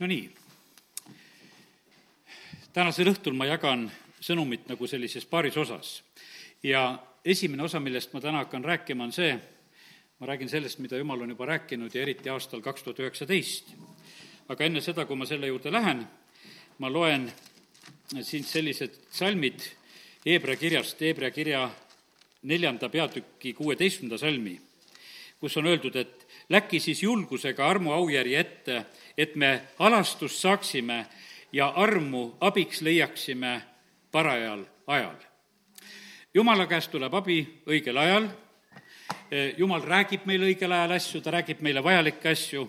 no nii, tänasel õhtul ma jagan sõnumit nagu sellises paaris osas. ja esimene osa, millest ma täna hakkan rääkima, on see, ma räägin sellest, mida jumal on juba rääkinud ja eriti aastal kaks tuhat üheksateist. aga enne seda, kui ma selle juurde lähen, ma loen siin sellised salmid Hebra kirjast, Hebra kirja neljanda peatüki kuueteistkümnenda salmi, kus on öeldud, et läki siis julgusega armu aujärje ette, et me alastust saaksime ja armu abiks leiaksime parajal ajal. jumala käest tuleb abi õigel ajal, jumal räägib meile õigel ajal asju, ta räägib meile vajalikke asju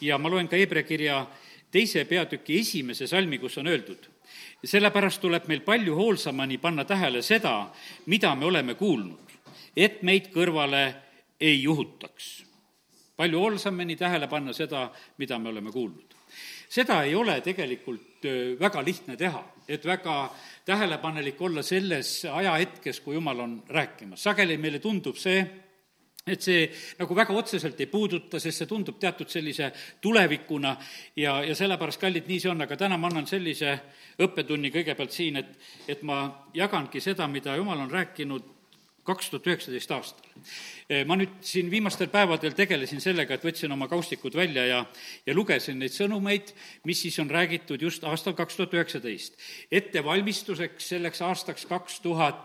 ja ma loen ka Hebra kirja teise peatüki esimese salmi, kus on öeldud, sellepärast tuleb meil palju hoolsamani panna tähele seda, mida me oleme kuulnud, et meid kõrvale ei juhutaks. Palju hoolsamini tähele panna seda, mida me oleme kuulnud seda ei ole tegelikult väga lihtne teha, et väga tähelepanelik olla selles ajahetkes, kui jumal on rääkimas. sageli meile tundub see, et see nagu väga otseselt ei puuduta, sest see tundub teatud sellise tulevikuna ja, ja sellepärast, kallid, nii see on, aga täna ma annan sellise õppetunni kõigepealt siin, et, et ma jagangi seda, mida jumal on rääkinud kaks tuhat üheksateist aastal. Eh, ma nüüd siin viimastel päevadel tegelesin sellega, et võtsin oma kaustikud välja ja, ja lugesin neid sõnumeid, mis siis on räägitud just aastal kaks tuhat üheksateist. ettevalmistuseks selleks aastaks kaks tuhat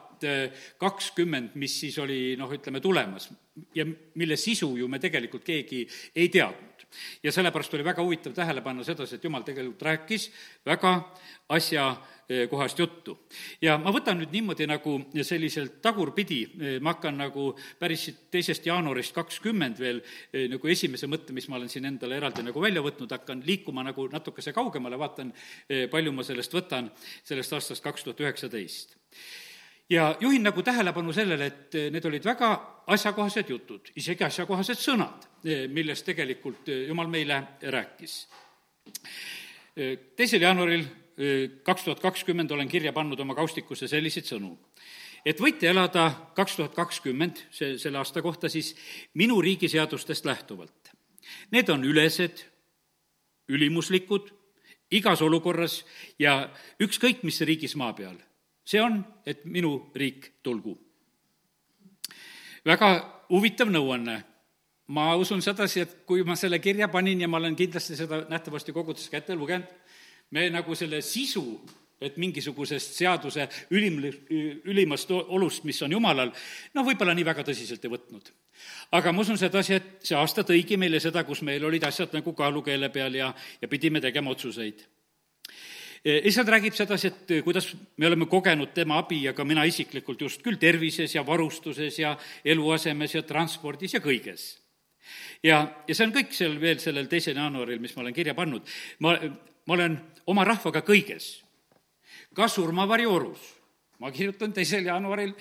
kakskümmend, mis siis oli noh, ütleme tulemas ja mille sisu ju me tegelikult keegi ei teadnud ja sellepärast oli väga huvitav tähele panna sedasi, et jumal tegelikult rääkis väga asjakohast juttu. ja ma võtan nüüd niimoodi nagu selliselt tagurpidi, ma hakkan nagu päris siit teisest jaanuarist kakskümmend veel nagu esimese mõtte, mis ma olen siin endale eraldi nagu välja võtnud, hakkan liikuma nagu natukese kaugemale, vaatan, palju ma sellest võtan, sellest aastast kaks tuhat üheksateist ja juhin nagu tähelepanu sellele, et need olid väga asjakohased jutud, isegi asjakohased sõnad, millest tegelikult Jumal meile rääkis. teisel jaanuaril kaks tuhat kakskümmend olen kirja pannud oma kaustikusse selliseid sõnu, et võite elada kaks tuhat kakskümmend, see, selle aasta kohta siis, minu riigi seadustest lähtuvalt. Need on ülesed, ülimuslikud, igas olukorras ja ükskõik mis riigis maa peal see on, et minu riik tulgu. väga huvitav nõuanne. ma usun sedasi, et kui ma selle kirja panin ja ma olen kindlasti seda nähtavasti kogudes ka ette lugenud, me nagu selle sisu, et mingisugusest seaduse ülim, ülimast olust, mis on jumalal, noh, võib-olla nii väga tõsiselt ei võtnud. aga ma usun sedasi, et see aasta tõigi meile seda, kus meil olid asjad nagu kaalukeele peal ja, ja pidime tegema otsuseid issand räägib sedasi, et eh, kuidas me oleme kogenud tema abi ja ka mina isiklikult just küll tervises ja varustuses ja eluasemes ja transpordis ja kõiges. ja, ja see on kõik seal veel sellel teisel jaanuaril, mis ma olen kirja pannud. ma, ma olen oma rahvaga kõiges, ka surmavarjuorus. ma kirjutan teisel jaanuaril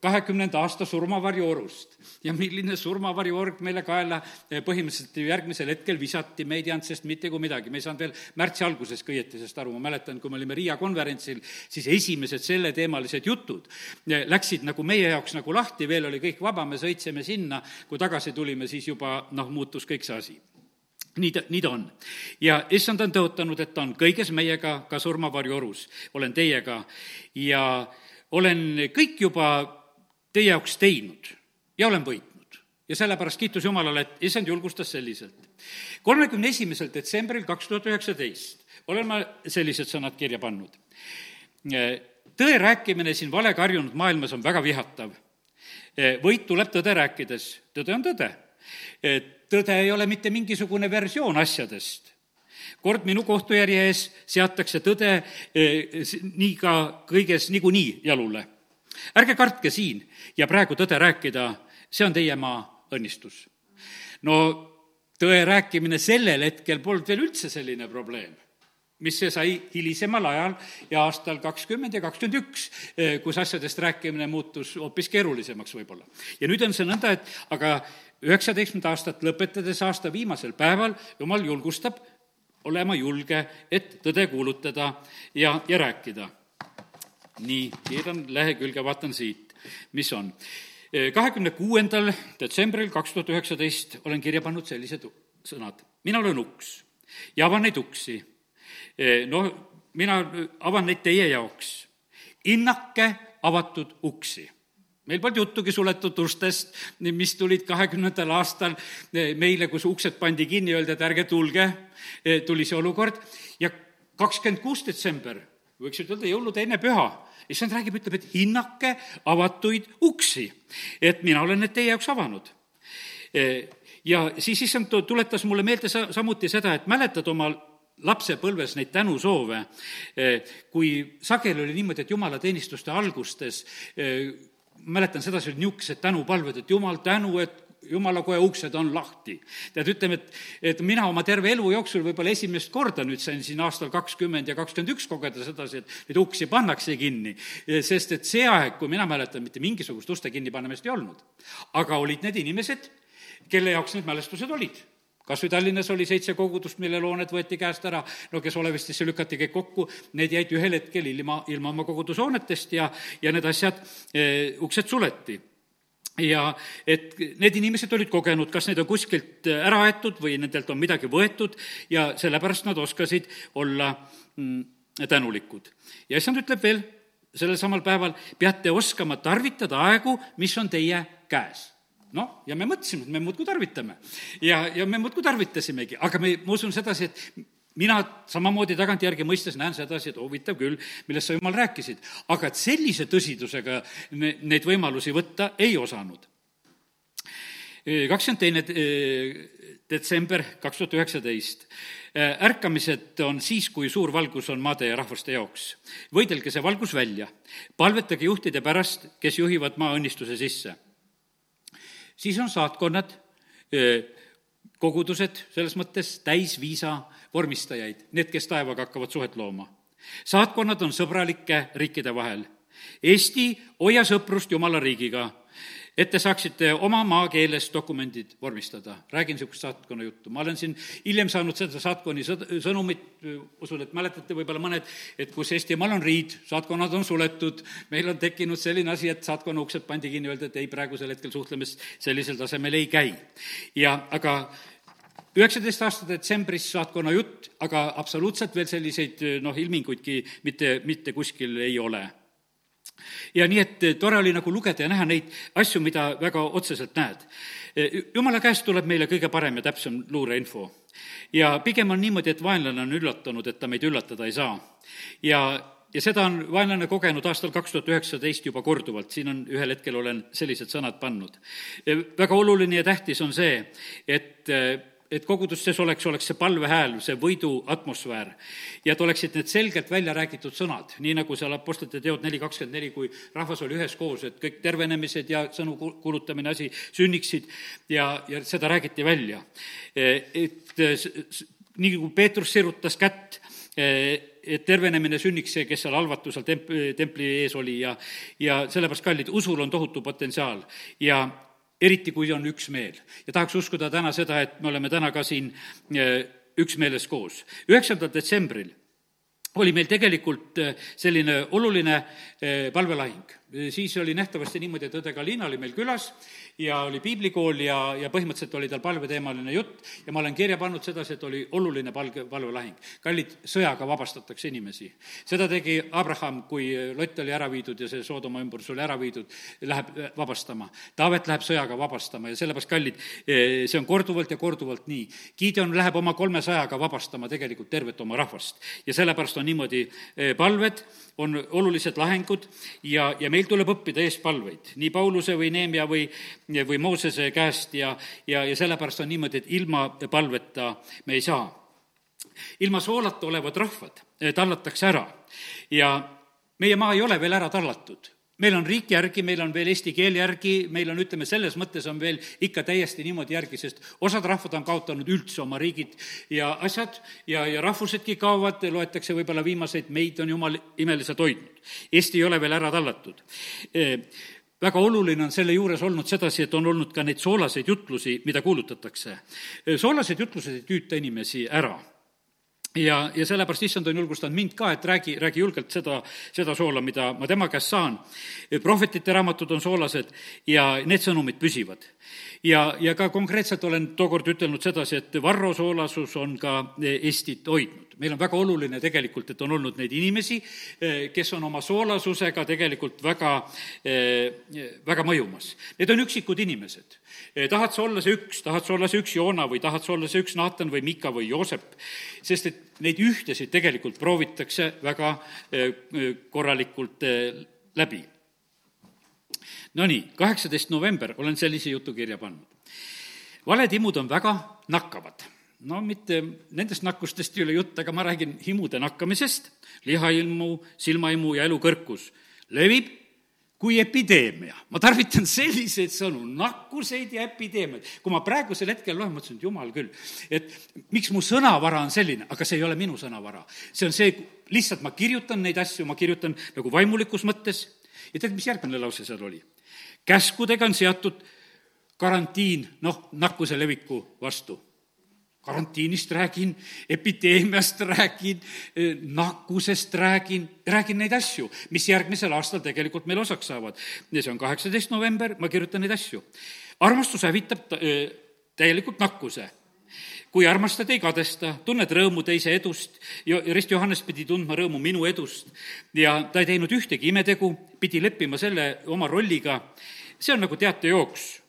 kahekümnenda aasta surmavarjuorust. ja milline surmavarjuorg meile kaela eh, põhimõtteliselt ju järgmisel hetkel visati, me ei teadnud sellest mitte kui midagi, me ei saanud veel märtsi alguses ka õieti sellest aru, ma mäletan, kui me olime Riia konverentsil, siis esimesed selleteemalised jutud eh, läksid nagu meie jaoks nagu lahti, veel oli kõik vaba, me sõitsime sinna, kui tagasi tulime, siis juba noh, muutus kõik see asi. Nii ta, nii ta on. ja issand on tõotanud, et ta on kõiges meiega, ka surmavarjuorus. Olen teiega. Ja äh, olen kõik juba teie jaoks teinud ja olen võitnud. ja sellepärast kiitus Jumalale, et issand julgustas selliselt. kolmekümne esimesel detsembril kaks tuhat üheksateist olen ma sellised sõnad kirja pannud. tõe rääkimine siin valega harjunud maailmas on väga vihatav. võit tuleb tõde rääkides, tõde on tõde. tõde ei ole mitte mingisugune versioon asjadest kord minu kohtujärje ees seatakse tõde eh, nii ka kõiges niikuinii jalule. ärge kartke siin ja praegu tõde rääkida, see on teie maa õnnistus. no tõe rääkimine sellel hetkel polnud veel üldse selline probleem mis see sai hilisemal ajal ja aastal kakskümmend ja kakskümmend üks, eh, kus asjadest rääkimine muutus hoopis keerulisemaks võib-olla. ja nüüd on see nõnda, et aga üheksateistkümnendat aastat lõpetades aasta viimasel päeval jumal julgustab olema julge, et tõde kuulutada ja, ja rääkida. nii, keeran lehekülge, vaatan siit, mis on. kahekümne kuuendal detsembril kaks tuhat üheksateist olen kirja pannud sellised sõnad. mina olen uks. ja avan neid uksi. noh, mina avan neid teie jaoks. hinnake avatud uksi meil polnud juttugi suletud ustest, mis tulid kahekümnendal aastal meile, kus uksed pandi kinni, öeldi, et ärge tulge, tuli see olukord. Ja kakskümmend kuus detsember, võiks ütelda jõulude enne püha, issand räägib, ütleb, et hinnake avatuid uksi, et mina olen need teie jaoks avanud. ja siis issand tuletas mulle meelde sa-, samuti seda, et mäletad oma lapsepõlves neid tänusoove, kui sageli oli niimoodi, et jumalateenistuste algustes mäletan, sedasi olid niisugused tänupalved, et jumal, tänu, et jumala koja uksed on lahti. tead, ütleme, et, et mina oma terve elu jooksul võib-olla esimest korda nüüd sain siin aastal kakskümmend ja kakskümmend üks kogeda sedasi, et neid uksi pannakse kinni. sest et see aeg, kui mina mäletan, mitte mingisugust uste kinnipanemist ei olnud. aga olid need inimesed, kelle jaoks need mälestused olid kas või Tallinnas oli seitse kogudust, mille looned võeti käest ära, no kes Olevistisse lükati kõik kokku, need jäid ühel hetkel ilma, ilma oma kogudushoonetest ja, ja need asjad e,, uksed suleti. Ja et need inimesed olid kogenud, kas neid on kuskilt ära aetud või nendelt on midagi võetud ja sellepärast nad oskasid olla mm, tänulikud. ja issand ütleb veel sellel samal päeval, peate oskama tarvitada aegu, mis on teie käes noh, ja me mõtlesime, et me muudkui tarvitame. ja, ja me muudkui tarvitasimegi, aga me, ma usun sedasi, et mina samamoodi tagantjärgi mõistes näen sedasi, et huvitav küll, millest sa, jumal, rääkisid. aga et sellise tõsidusega ne, neid võimalusi võtta ei osanud. kakskümmend teine detsember kaks tuhat üheksateist. ärkamised on siis, kui suur valgus on maade ja rahvaste jaoks. võidelge see valgus välja. palvetage juhtide pärast, kes juhivad maa õnnistuse sisse siis on saatkonnad, kogudused selles mõttes täisviisa vormistajaid, need, kes taevaga hakkavad suhet looma. saatkonnad on sõbralike riikide vahel. Eesti, hoia sõprust Jumala riigiga et te saaksite oma maakeeles dokumendid vormistada. räägin niisugust saatkonna juttu. ma olen siin hiljem saanud seda saatkonni sõnumit, usun, et mäletate võib-olla mõned, et kus Eestimaal on riid, saatkonnad on suletud, meil on tekkinud selline asi, et saatkonna uksed pandi kinni, öeldi, et ei, praegusel hetkel suhtlemist sellisel tasemel ei käi. ja aga üheksateist aasta detsembris saatkonna jutt, aga absoluutselt veel selliseid noh, ilminguidki mitte, mitte kuskil ei ole ja nii, et tore oli nagu lugeda ja näha neid asju, mida väga otseselt näed. jumala käest tuleb meile kõige parem ja täpsem luureinfo. ja pigem on niimoodi, et vaenlane on üllatunud, et ta meid üllatada ei saa. ja ja seda on vaenlane kogenud aastal kaks tuhat üheksateist juba korduvalt, siin on, ühel hetkel olen sellised sõnad pannud. väga oluline ja tähtis on see, et et kogudustes oleks, oleks see palvehääl, see võidu atmosfäär. ja et oleksid need selgelt välja räägitud sõnad, nii nagu seal Apostlite teod neli kakskümmend neli, kui rahvas oli üheskoos, et kõik tervenemised ja sõnu kuulutamine, asi sünniksid ja, ja seda räägiti välja. et nii kui Peetrus sirutas kätt, et tervenemine sünniks see, kes seal halvatusel temp-, templi ees oli ja, ja sellepärast, kallid, usul on tohutu potentsiaal ja eriti kui on üksmeel. ja tahaks uskuda täna seda, et me oleme täna ka siin eh, üksmeeles koos. üheksandal detsembril oli meil tegelikult eh, selline oluline eh, palvelahing. Siis oli nähtavasti niimoodi, et õde Galina oli meil külas ja oli piiblikool ja, ja põhimõtteliselt oli tal palveteemaline jutt ja ma olen kirja pannud sedasi, et oli oluline palge, palvelahing. kallid, sõjaga vabastatakse inimesi. seda tegi Abraham, kui Lott oli ära viidud ja see Soodoma ümbrus oli ära viidud, läheb vabastama. Taavet läheb sõjaga vabastama ja sellepärast, kallid, see on korduvalt ja korduvalt nii. Gideon läheb oma kolmesajaga vabastama tegelikult tervet oma rahvast ja sellepärast on niimoodi palved, on olulised lahengud ja, ja meil tuleb õppida eespalveid, nii Pauluse või Neemia või või Moosese käest ja, ja, ja sellepärast on niimoodi, et ilma palveta me ei saa. ilma soolata olevad rahvad eh, tallatakse ära ja meie maa ei ole veel ära tallatud meil on riik järgi, meil on veel eesti keel järgi, meil on, ütleme, selles mõttes on veel ikka täiesti niimoodi järgi, sest osad rahvad on kaotanud üldse oma riigid ja asjad ja, ja rahvusedki kaovad, loetakse võib-olla viimaseid, meid on jumal imeliselt hoidnud. Eesti ei ole veel ära tallatud eh, väga oluline on selle juures olnud sedasi, et on olnud ka neid soolaseid jutlusi, mida kuulutatakse. soolased jutlused ei tüüta inimesi ära ja, ja sellepärast issand on julgustanud mind ka, et räägi, räägi julgelt seda, seda soola, mida ma tema käest saan. prohvetite raamatud on soolased ja need sõnumid püsivad. ja, ja ka konkreetselt olen tookord ütelnud sedasi, et Varro soolasus on ka Eestit hoidnud. Meil on väga oluline tegelikult, et on olnud neid inimesi, kes on oma soolasusega tegelikult väga, väga mõjumas. Need on üksikud inimesed Eh, tahad sa olla see üks, tahad sa olla see üks Joona või tahad sa olla see üks Naatan või Mika või Joosep, sest et neid ühtesid tegelikult proovitakse väga eh, eh, korralikult läbi. Nonii, kaheksateist november olen sellise jutu kirja pannud. valed imud on väga nakkavad no mitte nendest nakkustest ei ole jutt, aga ma räägin himude nakkamisest, lihailmu, silmaimu ja elukõrkus levib kui epideemia. ma tarvitan selliseid sõnu, nakkuseid ja epideemiaid. kui ma praegusel hetkel loen, mõtlesin, et jumal küll, et miks mu sõnavara on selline, aga see ei ole minu sõnavara. see on see, lihtsalt ma kirjutan neid asju, ma kirjutan nagu vaimulikus mõttes ja tead, mis järgmine lause seal oli? käskudega on seatud karantiin, noh, nakkuse leviku vastu karantiinist räägin, epideemiast räägin, nakkusest räägin, räägin neid asju, mis järgmisel aastal tegelikult meil osaks saavad. ja see on kaheksateist november, ma kirjutan neid asju. armastus hävitab täielikult nakkuse kui armastad, ei kadesta, tunned rõõmu teise edust Rist Johannes pidi tundma rõõmu minu edust ja ta ei teinud ühtegi imetegu, pidi leppima selle oma rolliga. see on nagu teatejooks.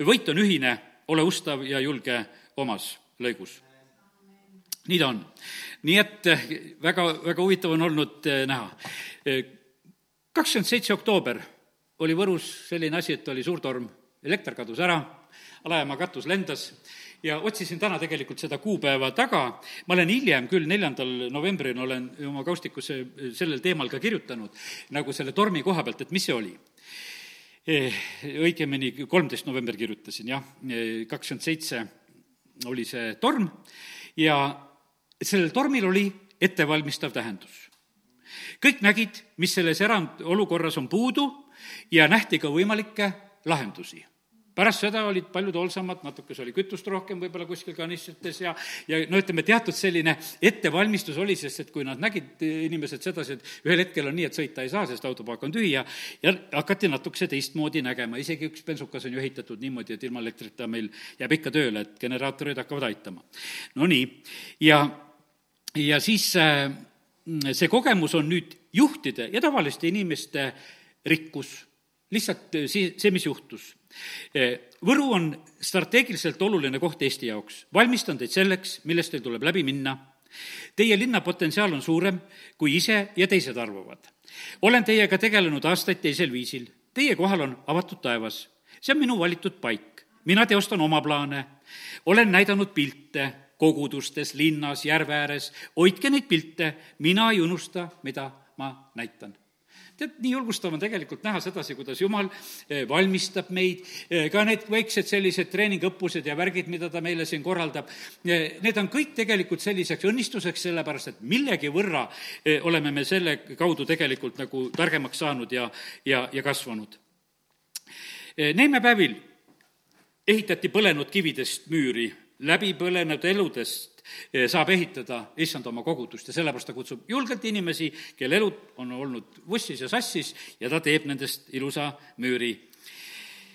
võit on ühine, ole ustav ja julge omas lõigus. nii ta on. nii et eh, väga, väga huvitav on olnud eh, näha. Eh, kakskümmend seitse oktoober oli Võrus selline asi, et oli suur torm, elekter kadus ära, alajaama katus lendas ja otsisin täna tegelikult seda kuupäeva taga, ma olen hiljem küll, neljandal novembril olen oma kaustikusse sellel teemal ka kirjutanud, nagu selle tormi koha pealt, et mis see oli õigemini kolmteist november kirjutasin, jah, kakskümmend seitse oli see torm ja sellel tormil oli ettevalmistav tähendus. kõik nägid, mis selles erandolukorras on puudu ja nähti ka võimalikke lahendusi pärast seda olid paljud hoolsamad, natukese oli kütust rohkem võib-olla kuskil kanistrites ja, ja no ütleme, teatud selline ettevalmistus oli, sest et kui nad nägid, inimesed sedasi, et ühel hetkel on nii, et sõita ei saa, sest autopaak on tühi ja ja hakati natukese teistmoodi nägema, isegi üks bensukas on ju ehitatud niimoodi, et ilma elektrita meil jääb ikka tööle, et generaatorid hakkavad aitama. Nonii, ja, ja siis äh, see kogemus on nüüd juhtide ja tavaliste inimeste rikkus, lihtsalt see, see, mis juhtus Eh, Võru on strateegiliselt oluline koht Eesti jaoks. valmistan teid selleks, millest teil tuleb läbi minna. Teie linna potentsiaal on suurem, kui ise ja teised arvavad. olen teiega tegelenud aastaid teisel viisil. Teie kohal on avatud taevas. see on minu valitud paik. mina teostan oma plaane. olen näidanud pilte kogudustes, linnas, järve ääres. hoidke neid pilte, mina ei unusta, mida ma näitan tead, nii julgustav on tegelikult näha sedasi, kuidas Jumal eh, valmistab meid, eh, ka need väiksed sellised treeningõppused ja värgid, mida ta meile siin korraldab, eh, need on kõik tegelikult selliseks õnnistuseks, sellepärast et millegi võrra oleme me selle kaudu tegelikult nagu targemaks saanud ja, ja, ja kasvanud. Neeme päevil ehitati põlenud kividest müüri, läbi põlenud eludest Eh, saab ehitada issand oma kogudust ja sellepärast ta kutsub julgelt inimesi, kelle elud on olnud vussis ja sassis ja ta teeb nendest ilusa müüri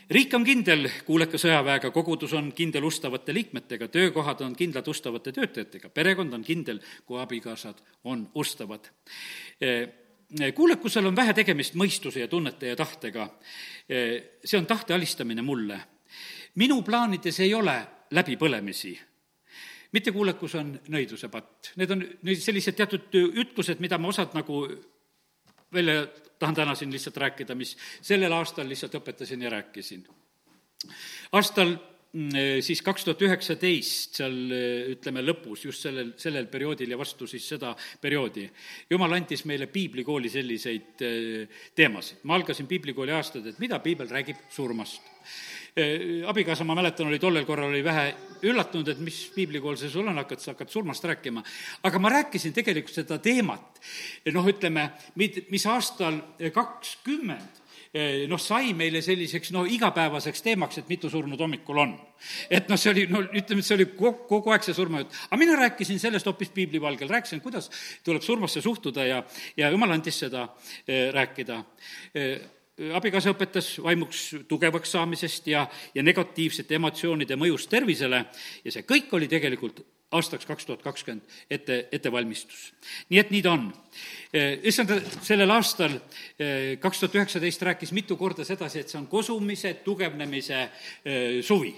riik on kindel kuuleka sõjaväega, kogudus on kindel ustavate liikmetega, töökohad on kindlad ustavate töötajatega, perekond on kindel, kui abikaasad on ustavad. Eh, kuulekusel on vähe tegemist mõistuse ja tunnete ja tahtega. Eh, see on tahte alistamine mulle. minu plaanides ei ole läbipõlemisi mittekuulekus on nõiduse patt. Need on sellised teatud ütlused, mida ma osad nagu välja tahan täna siin lihtsalt rääkida, mis sellel aastal lihtsalt õpetasin ja rääkisin. aastal mm, siis kaks tuhat üheksateist, seal ütleme lõpus, just sellel, sellel perioodil ja vastu siis seda perioodi, jumal andis meile piiblikooli selliseid eh, teemasid. ma algasin piiblikooli aastad, et mida piibel räägib surmast Eh, abikaasa, ma mäletan, oli tollel korral oli vähe üllatunud, et mis piiblikool see sul on, hakkad, sa hakkad surmast rääkima. aga ma rääkisin tegelikult seda teemat, noh, ütleme, mis aastal kakskümmend noh, sai meile selliseks noh, igapäevaseks teemaks, et mitu surnud hommikul on. et noh, see oli, no ütleme, et see oli kogu, kogu aeg see surmajutt. aga mina rääkisin sellest hoopis piiblivalgel, rääkisin, kuidas tuleb surmasse suhtuda ja, ja jumal andis seda eh, rääkida eh, abikaasa õpetas vaimuks tugevaks saamisest ja, ja negatiivsete emotsioonide mõjust tervisele ja see kõik oli tegelikult aastaks kaks tuhat kakskümmend ette, ettevalmistus. nii et nii ta on. issand, sellel aastal, kaks tuhat üheksateist, rääkis mitu korda sedasi, et see on kosumise, tugevnemise suvi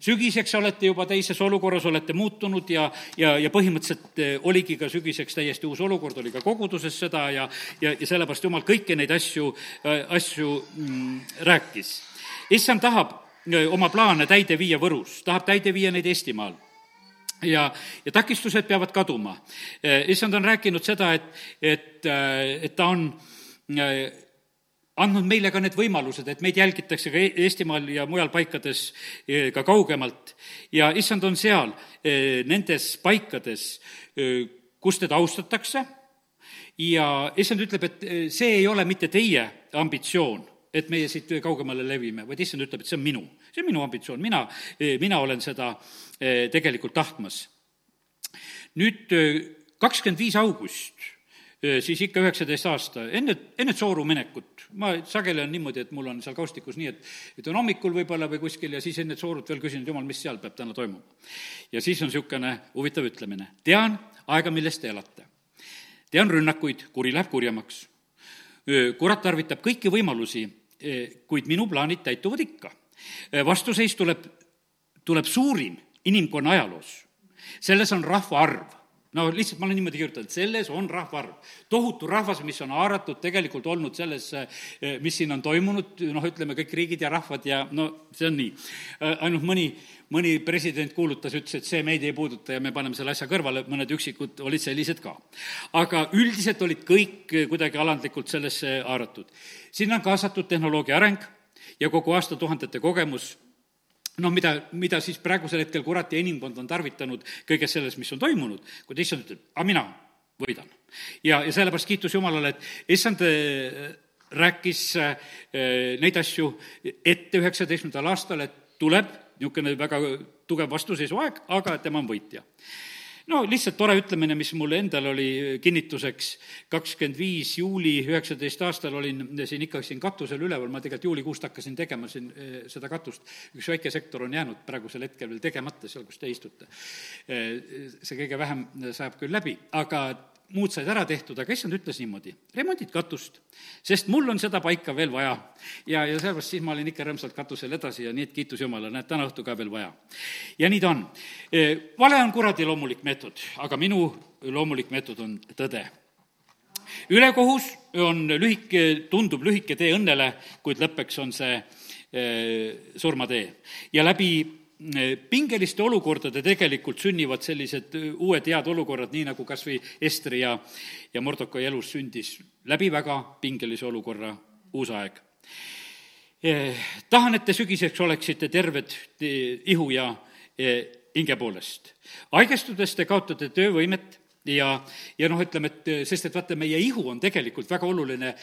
sügiseks olete juba teises olukorras, olete muutunud ja, ja, ja põhimõtteliselt eh, oligi ka sügiseks täiesti uus olukord, oli ka koguduses seda ja, ja, ja sellepärast Jumal kõiki neid asju, äh, asju mm, rääkis. issand tahab äh, oma plaane täide viia Võrus, tahab täide viia neid Eestimaal ja, ja takistused peavad kaduma. Issand on rääkinud seda, et, et, et ta on andnud meile ka need võimalused, et meid jälgitakse ka Eestimaal ja mujal paikades eh, ka kaugemalt. ja issand on seal, eh, nendes paikades, kus teda austatakse ja issand ütleb, et see ei ole mitte teie ambitsioon, et meie siit kaugemale levime, vaid issand ütleb, et see on minu, see on minu ambitsioon, mina, mina olen seda tegelikult tahtmas. nüüd kakskümmend viis august siis ikka üheksateist aasta, enne, enne Tsooru minekut, ma sageli on niimoodi, et mul on seal kaustikus nii, et et on hommikul võib-olla või kuskil ja siis enne Tsoorut veel küsin, et jumal, mis seal peab täna toimuma. ja siis on niisugune huvitav ütlemine, tean aega, milles te elate. tean rünnakuid, kuri läheb kurjemaks. kurat tarvitab kõiki võimalusi, kuid minu plaanid täituvad ikka. vastuseis tuleb, tuleb suurim inimkonna ajaloos. selles on rahvaarv no lihtsalt ma olen niimoodi kirjutanud, selles on rahvaarv. tohutu rahvas, mis on haaratud tegelikult olnud sellesse, eh, mis siin on toimunud, noh, ütleme kõik riigid ja rahvad ja no see on nii. Eh, ainult mõni, mõni president kuulutas, ütles, et see meid ei puuduta ja me paneme selle asja kõrvale, mõned üksikud olid sellised ka. aga üldiselt olid kõik kuidagi alandlikult sellesse haaratud. sinna on kaasatud tehnoloogia areng ja kogu aastatuhandete kogemus noh, mida, mida siis praegusel hetkel kurat ja inimkond on tarvitanud kõiges selles, mis on toimunud, kui ta issand ütleb, aga mina võidan. ja, ja sellepärast kiitus Jumalale, et issand äh, rääkis äh, neid asju ette üheksateistkümnendal aastal, et tuleb niisugune väga tugev vastuseisuaeg, aga tema on võitja no lihtsalt tore ütlemine, mis mulle endal oli kinnituseks, kakskümmend viis juuli üheksateist aastal olin siin ikka siin katusel üleval, ma tegelikult juulikuust hakkasin tegema siin eh, seda katust. üks väike sektor on jäänud praegusel hetkel veel tegemata, seal, kus te istute. Eh, see kõige vähem sajab küll läbi, aga muud said ära tehtud, aga issand ütles niimoodi, remondid katust, sest mul on seda paika veel vaja. ja, ja sellepärast siis ma olin ikka rõõmsalt katusel edasi ja nii, et kiitus Jumalale, näed, täna õhtu ka veel vaja. ja nii ta on. E, vale on kuradi loomulik meetod, aga minu loomulik meetod on tõde. ülekohus on lühike, tundub lühike tee õnnele, kuid lõppeks on see e, surmatee. ja läbi pingeliste olukordade tegelikult sünnivad sellised äh, uued head olukorrad, nii nagu kas või Estri ja, ja Mordokai elus sündis läbi väga pingelise olukorra uus aeg. Eh, tahan, et te sügiseks oleksite terved ihu ja eh, hinge poolest. haigestudes te kaotate töövõimet ja, ja noh, ütleme, et sest et vaata, meie ihu on tegelikult väga oluline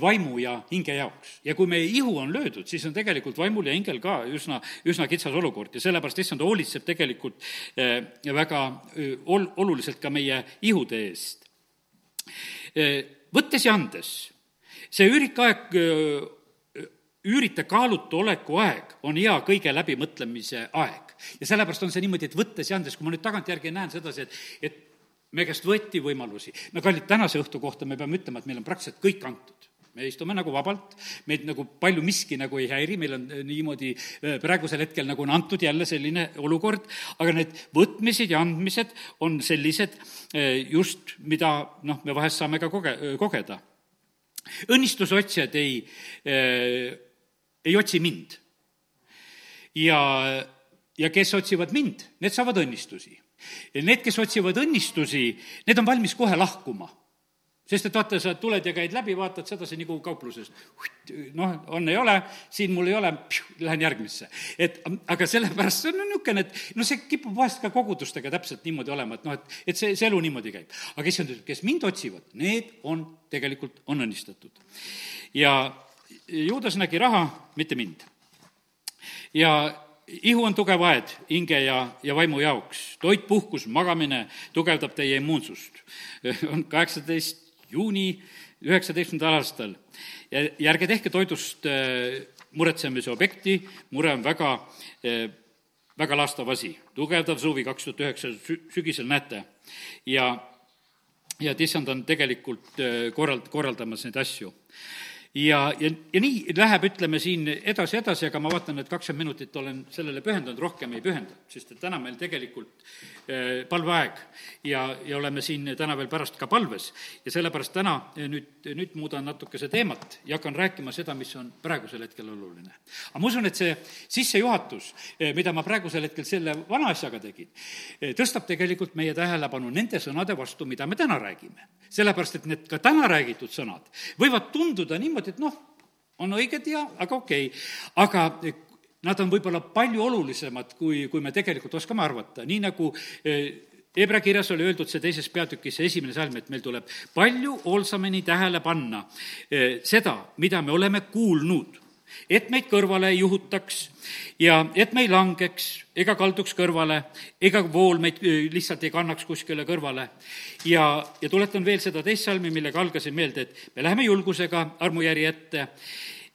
vaimu ja hinge jaoks. ja kui meie ihu on löödud, siis on tegelikult vaimul ja hingel ka üsna, üsna kitsas olukord ja sellepärast issand hoolitseb tegelikult eh, väga ol-, oluliselt ka meie ihude eest. Eh, võttes ja andes, see üürikaeg üürite kaalutu oleku aeg on hea kõige läbimõtlemise aeg. ja sellepärast on see niimoodi, et võttes ja andes, kui ma nüüd tagantjärgi näen sedasi, et, et me käest võeti võimalusi. no kallid, tänase õhtu kohta me peame ütlema, et meil on praktiliselt kõik antud me istume nagu vabalt, meid nagu palju miski nagu ei häiri, meil on eh, niimoodi eh, praegusel hetkel nagu on antud jälle selline olukord, aga need võtmised ja andmised on sellised eh, just, mida noh, me vahest saame ka koge-, kogeda. õnnistuse otsijad ei, ei otsi mind. ja, ja kes otsivad mind, need saavad õnnistusi Need, kes otsivad õnnistusi, need on valmis kohe lahkuma sest et vaata, sa tuled ja käid läbi, vaatad sedasi nagu kaupluses. noh, on, ei ole, siin mul ei ole, lähen järgmisse. et aga sellepärast see on niisugune, et noh, see kipub vahest ka kogudustega täpselt niimoodi olema, et noh, et, et see, see elu niimoodi käib. aga issand ütleb, kes mind otsivad, need on tegelikult, on õnnistatud. ja Juudas nägi raha, mitte mind. ja ihu on tugev aed hinge ja, ja vaimu jaoks. toit, puhkus, magamine tugevdab teie immuunsust. on kaheksateist juuni üheksateistkümnendal aastal. Ja, ja ärge tehke toidust äh, muretsemise objekti, mure on väga äh, väga laastav asi, tugevdav suvi kaks tuhat üheksa sügisel näete. Ja, ja et issand on tegelikult äh, korrald-, korraldamas neid asju ja, ja, ja nii läheb, ütleme siin edasi, edasi, aga ma vaatan, et kakskümmend minutit olen sellele pühendanud, rohkem ei pühenda, sest et täna meil tegelikult eh, palveaeg ja, ja oleme siin täna veel pärast ka palves. ja sellepärast täna eh, nüüd, nüüd muudan natukese teemat ja hakkan rääkima seda, mis on praegusel hetkel oluline. aga ma usun, et see sissejuhatus, eh, mida ma praegusel hetkel selle vana asjaga tegin, tõstab tegelikult meie tähelepanu nende sõnade vastu, mida me täna räägime. sellepärast, et need ka täna räägitud sõnad võivad tunduda niimoodi, niimoodi, et noh, on õiged ja, aga okei okay., aga nad on võib-olla palju olulisemad, kui, kui me tegelikult oskame arvata, nii nagu Hebra kirjas oli öeldud see teises peatükis, see esimene salm, et meil tuleb palju hoolsamini tähele panna seda, mida me oleme kuulnud et meid kõrvale ei juhutaks ja et me ei langeks ega kalduks kõrvale, ega vool meid lihtsalt ei kannaks kuskile kõrvale. ja, ja tuletan veel seda teist salmi, millega algasin meelde, et me läheme julgusega armujärje ette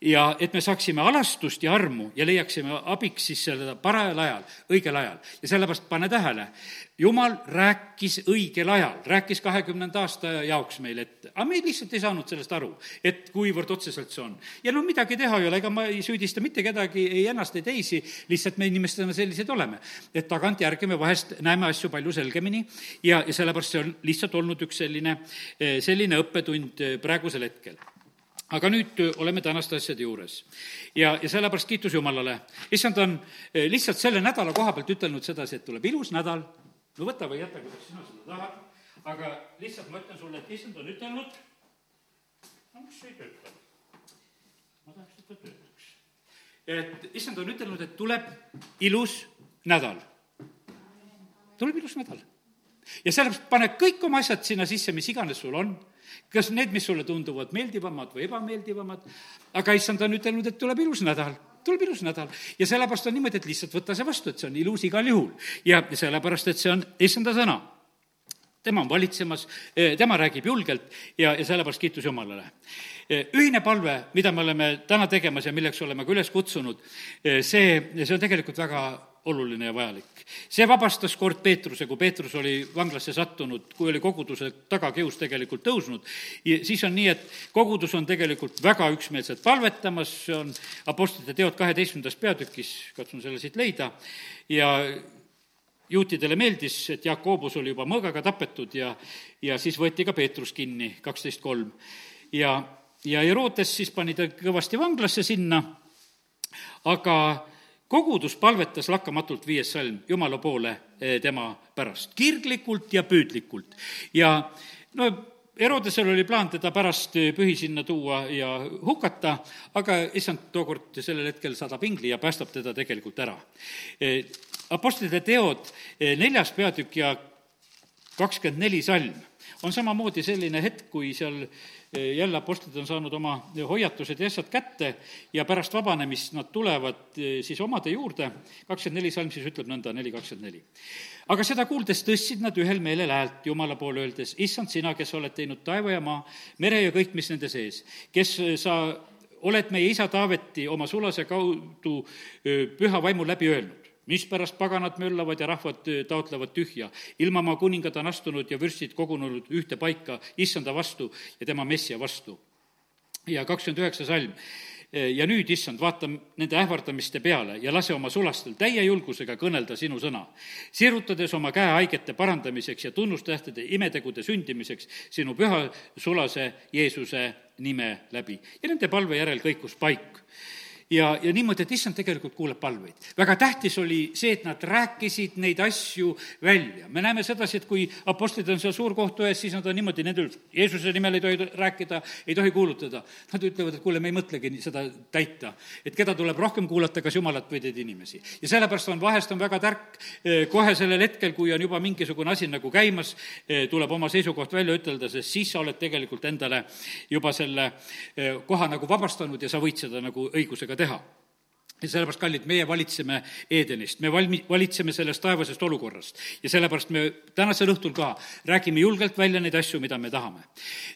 ja et me saaksime alastust ja armu ja leiaksime abiks siis seda parajal ajal, õigel ajal. ja sellepärast pane tähele, jumal rääkis õigel ajal, rääkis kahekümnenda aasta jaoks meile ette, aga me lihtsalt ei saanud sellest aru, et kuivõrd otseselt see on. ja no midagi teha ei ole, ega ma ei süüdista mitte kedagi, ei ennast, ei teisi, lihtsalt me inimestena sellised oleme. et tagantjärgi me vahest näeme asju palju selgemini ja, ja sellepärast see on lihtsalt olnud üks selline, selline õppetund praegusel hetkel aga nüüd äh, oleme tänaste asjade juures. ja, ja sellepärast kiitus Jumalale. issand on äh, lihtsalt selle nädala koha pealt ütelnud sedasi, et tuleb ilus nädal, no võta või jäta, kuidas sina seda tahad, aga lihtsalt ma ütlen sulle, et issand on ütelnud, no mis ei tööta? ma tahaks, et ta töötaks. et issand on ütelnud, et tuleb ilus nädal. tuleb ilus nädal. ja sellepärast pane kõik oma asjad sinna sisse, mis iganes sul on kas need, mis sulle tunduvad meeldivamad või ebameeldivamad, aga issand on ütelnud, et tuleb ilus nädal tuleb ilus nädal ja sellepärast on niimoodi, et lihtsalt võta see vastu, et see on ilus igal juhul. ja sellepärast, et see on issanda sõna. tema on valitsemas, eh, tema räägib julgelt ja, ja sellepärast kiitus Jumalale. Eh, ühine palve, mida me oleme täna tegemas ja milleks oleme ka üles kutsunud, eh, see, see on tegelikult väga oluline ja vajalik. see vabastas kord Peetruse, kui Peetrus oli vanglasse sattunud, kui oli koguduse tagakius tegelikult tõusnud, siis on nii, et kogudus on tegelikult väga üksmeelselt palvetamas, see on Apostlite teod kaheteistkümnendas peatükis, katsun selle siit leida, ja juutidele meeldis, et Jakobus oli juba mõõgaga tapetud ja, ja siis võeti ka Peetrus kinni, kaksteist kolm. ja, ja Herodes siis pani ta kõvasti vanglasse sinna, aga kogudus palvetas lakkamatult viies salm Jumala poole eh, tema pärast, kirglikult ja püüdlikult. ja no Herodesel oli plaan teda pärast pühi sinna tuua ja hukata, aga issand tookord sellel hetkel saadab ingli ja päästab teda tegelikult ära. Eh, apostlite teod, eh, neljas peatükk ja kakskümmend neli salm on samamoodi selline hetk, kui seal jälle apostlid on saanud oma hoiatused ja asjad kätte ja pärast vabanemist nad tulevad eh, siis omade juurde, kakskümmend neli salm siis ütleb nõnda, neli kakskümmend neli. aga seda kuuldes tõstsid nad ühel meelel häält Jumala poole, öeldes, issand, sina, kes oled teinud taeva ja maa, mere ja kõik, mis nende sees, kes sa oled meie isa Taaveti oma sulase kaudu püha vaimu läbi öelnud mispärast paganad möllavad ja rahvad taotlevad tühja. ilmamaa kuningad on astunud ja vürstid kogunenud ühte paika issanda vastu ja tema messia vastu. ja kakskümmend üheksa salm ja nüüd, issand, vaata nende ähvardamiste peale ja lase oma sulastel täie julgusega kõnelda sinu sõna, sirutades oma käe haigete parandamiseks ja tunnustähtede imetegude sündimiseks sinu püha sulase Jeesuse nime läbi. ja nende palve järel kõikus paik ja, ja niimoodi, et issand tegelikult kuuleb palveid. väga tähtis oli see, et nad rääkisid neid asju välja. me näeme sedasi, et kui apostlid on seal suurkohtu ees, siis nad on niimoodi, nende Jeesuse nimel ei tohi rääkida, ei tohi kuulutada. Nad ütlevad, et kuule, me ei mõtlegi seda täita. et keda tuleb rohkem kuulata, kas Jumalat või teid inimesi. ja sellepärast on, vahest on väga tark eh, kohe sellel hetkel, kui on juba mingisugune asi nagu käimas, eh, tuleb oma seisukoht välja ütelda, sest siis sa oled tegelikult endale juba selle eh, koha nagu vabastanud ja sa võid seda nagu õigusega sellega teha ja sellepärast, kallid, meie valitseme Edenist, me valmi-, valitseme sellest taevasest olukorrast. ja sellepärast me tänasel õhtul ka räägime julgelt välja neid asju, mida me tahame.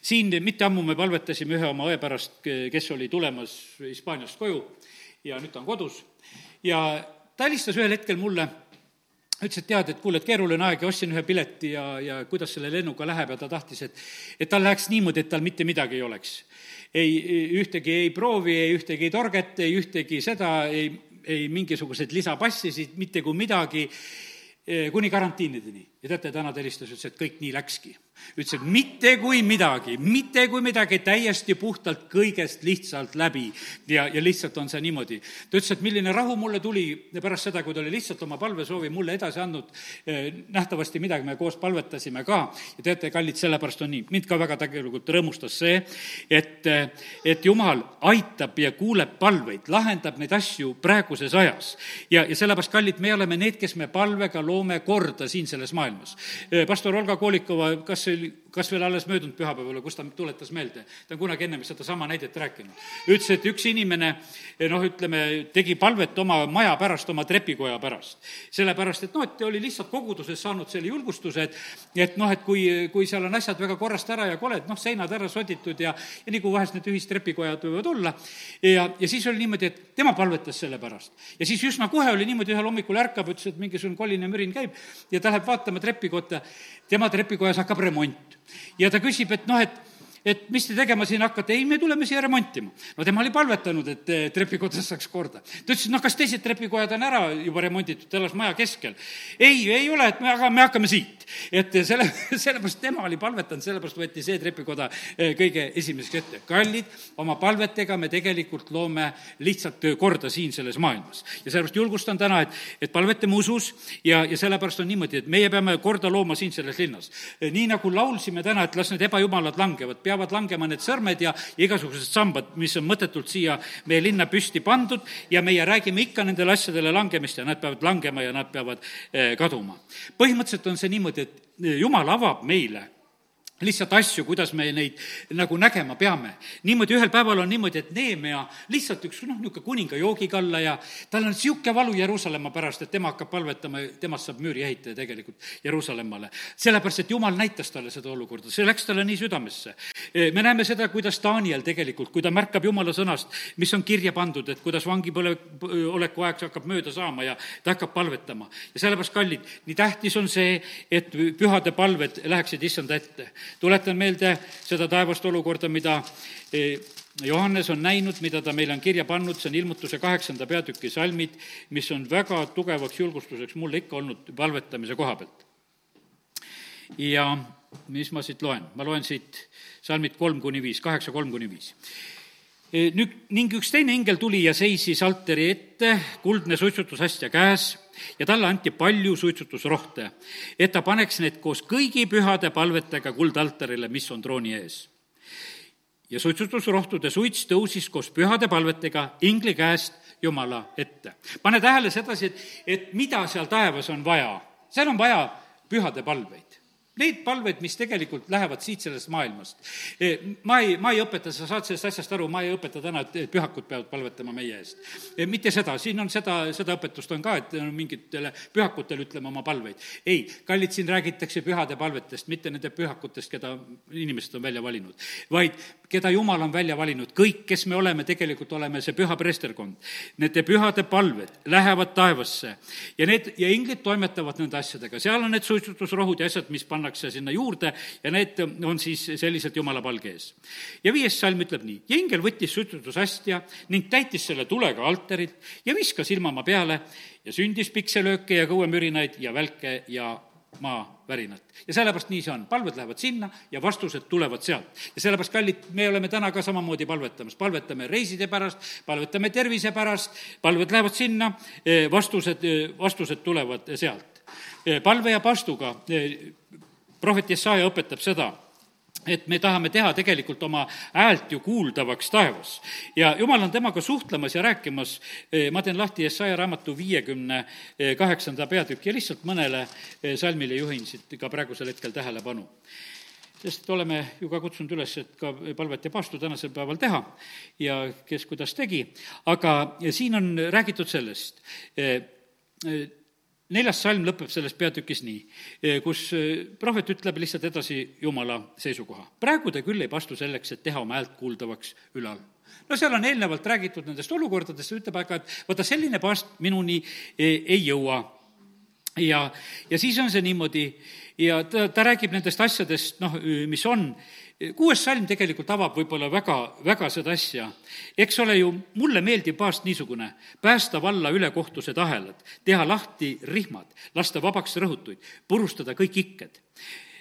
siin mitte ammu me palvetasime ühe oma õe pärast, kes oli tulemas Hispaaniast koju ja nüüd ta on kodus, ja ta helistas ühel hetkel mulle, ütles, et tead, et kuule, et keeruline aeg ja ostsin ühe pileti ja, ja kuidas selle lennuga läheb ja ta tahtis, et et tal läheks niimoodi, et tal mitte midagi ei oleks ei, ühtegi ei proovi, ei ühtegi torget, ei ühtegi seda, ei, ei mingisuguseid lisapassisid, mitte kui midagi, eh, kuni karantiinideni. ja teate, täna ta helistas, ütles, et kõik nii läkski ütles, et mitte kui midagi, mitte kui midagi, täiesti puhtalt kõigest lihtsalt läbi. ja, ja lihtsalt on see niimoodi. ta ütles, et milline rahu mulle tuli pärast seda, kui ta oli lihtsalt oma palvesoovi mulle edasi andnud, nähtavasti midagi me koos palvetasime ka ja teate, kallid, sellepärast on nii, mind ka väga tegelikult rõõmustas see, et, et jumal aitab ja kuuleb palveid, lahendab neid asju praeguses ajas. ja, ja sellepärast, kallid, me oleme need, kes me palvega loome korda siin selles maailmas. Pastor Olga Koolikova, kas see oli kas veel alles möödunud pühapäeval, kus ta tuletas meelde, ta on kunagi ennem sedasama näidet rääkinud. ütles, et üks inimene noh, ütleme, tegi palvet oma maja pärast, oma trepikoja pärast. sellepärast, et noh, et oli lihtsalt koguduses saanud selle julgustuse, et et noh, et kui, kui seal on asjad väga korrast ära ja koled, noh, seinad ära soditud ja ja nii kui vahest need ühistrepikojad võivad olla, ja, ja siis oli niimoodi, et tema palvetas selle pärast. ja siis üsna kohe oli niimoodi, ühel hommikul ärkab, ütles, et mingisugune koline mürin käib ja ta läheb vaatama trepikotta, tema trepikojas hakkab remont ja ta küsib, et noh, et et mis te tegema siin hakkate, ei, me tuleme siia remontima. no tema oli palvetanud, et trepikodas saaks korda. ta ütles, et noh, kas teised trepikojad on ära juba remonditud, ta elas maja keskel. ei, ei ole, et me, aga me hakkame siit. Et selle, sellepärast tema oli palvetanud, sellepärast võeti see trepikoda eh, kõige esimeseks ette. kallid, oma palvetega me tegelikult loome lihtsalt korda siin selles maailmas. ja sellepärast julgustan täna, et, et palvetame usus ja, ja sellepärast on niimoodi, et meie peame korda looma siin selles linnas. nii nagu laulsime täna, et las need ebajumalad langevad, peavad langema need sõrmed ja igasugused sambad, mis on mõttetult siia meie linna püsti pandud ja meie räägime ikka nendele asjadele langemist ja nad peavad langema ja nad peavad eh, kaduma. põhimõtteliselt on see niimoodi, et jumal avab meile lihtsalt asju, kuidas me neid nagu nägema peame. niimoodi ühel päeval on niimoodi, et Neemia lihtsalt üks noh, niisugune kuninga joogikalla ja tal on niisugune valu Jeruusalemma pärast, et tema hakkab palvetama, temast saab müüri ehitaja tegelikult Jeruusalemmale. sellepärast, et Jumal näitas talle seda olukorda, see läks talle nii südamesse. E, me näeme seda, kuidas Daniel tegelikult, kui ta märkab Jumala sõnast, mis on kirja pandud, et kuidas vangipõle, oleku aeg hakkab mööda saama ja ta hakkab palvetama. ja sellepärast, kallid, nii tähtis on see, et pühade palved läheksid issanda ette tuletan meelde seda taevast olukorda, mida eh, Johannes on näinud, mida ta meile on kirja pannud, see on ilmutuse kaheksanda peatüki salmid, mis on väga tugevaks julgustuseks mulle ikka olnud palvetamise koha pealt. ja mis ma siit loen, ma loen siit salmid kolm kuni viis, kaheksa kolm kuni viis ning üks teine ingel tuli ja seisis altari ette, kuldne suitsutusastja käes ja talle anti palju suitsutusrohte, et ta paneks need koos kõigi pühade palvetega kuldaltarile, mis on trooni ees. ja suitsutusrohtude suits tõusis koos pühade palvetega ingli käest Jumala ette. pane tähele sedasi, et, et mida seal taevas on vaja. seal on vaja pühade palveid neid palveid, mis tegelikult lähevad siit sellest maailmast. E, ma ei, ma ei õpeta, sa saad sellest asjast aru, ma ei õpeta täna, et pühakud peavad palvetama meie eest. E, mitte seda, siin on seda, seda õpetust on ka, et mingitele pühakutele ütleme oma palveid. ei, kallid, siin räägitakse pühade palvetest, mitte nende pühakutest, keda inimesed on välja valinud, vaid keda Jumal on välja valinud, kõik, kes me oleme, tegelikult oleme see püha preesterkond. Nende pühade palved lähevad taevasse ja need, ja inglid toimetavad nende asjadega, seal on need suitsutusrohud ja asjad, mis pannakse sinna juurde ja need on siis sellised jumala palge ees. ja viies salm ütleb nii, ja ingel võttis sütrutusastja ning täitis selle tulega altarilt ja viskas ilmamaa peale ja sündis pikselööke ja kõuemürinaid ja välke ja maavärinat. ja sellepärast nii see on, palved lähevad sinna ja vastused tulevad sealt. ja sellepärast, kallid, me oleme täna ka samamoodi palvetamas, palvetame reiside pärast, palvetame tervise pärast, palved lähevad sinna, vastused, vastused tulevad sealt. palve ja pastuga prohvet Jesaja õpetab seda et me tahame teha tegelikult oma häält ju kuuldavaks taevas. ja jumal on temaga suhtlemas ja rääkimas, eh, ma teen lahti Jesaja raamatu viiekümne kaheksanda peatüki ja lihtsalt mõnele eh, salmile juhin siit ka praegusel hetkel tähelepanu. sest oleme ju ka kutsunud üles, et ka palvet ja paastu tänasel päeval teha ja kes kuidas tegi, aga siin on räägitud sellest, eh, neljas salm lõpeb selles peatükis nii, eh, kus eh, prohvet ütleb lihtsalt edasi Jumala seisukoha. praegu te küll ei pastu selleks, et teha oma häält kuuldavaks ülal no seal on eelnevalt räägitud nendest olukordadest, ütleb aga, et vaata, selline paast minuni ei, ei jõua. ja, ja siis on see niimoodi ja ta, ta räägib nendest asjadest, noh, mis on kuues salm tegelikult avab võib-olla väga, väga seda asja. eks ole ju, mulle meeldib paast niisugune, päästa valla ülekohtused ahelad, teha lahti rihmad, lasta vabaks rõhutuid, purustada kõik ikked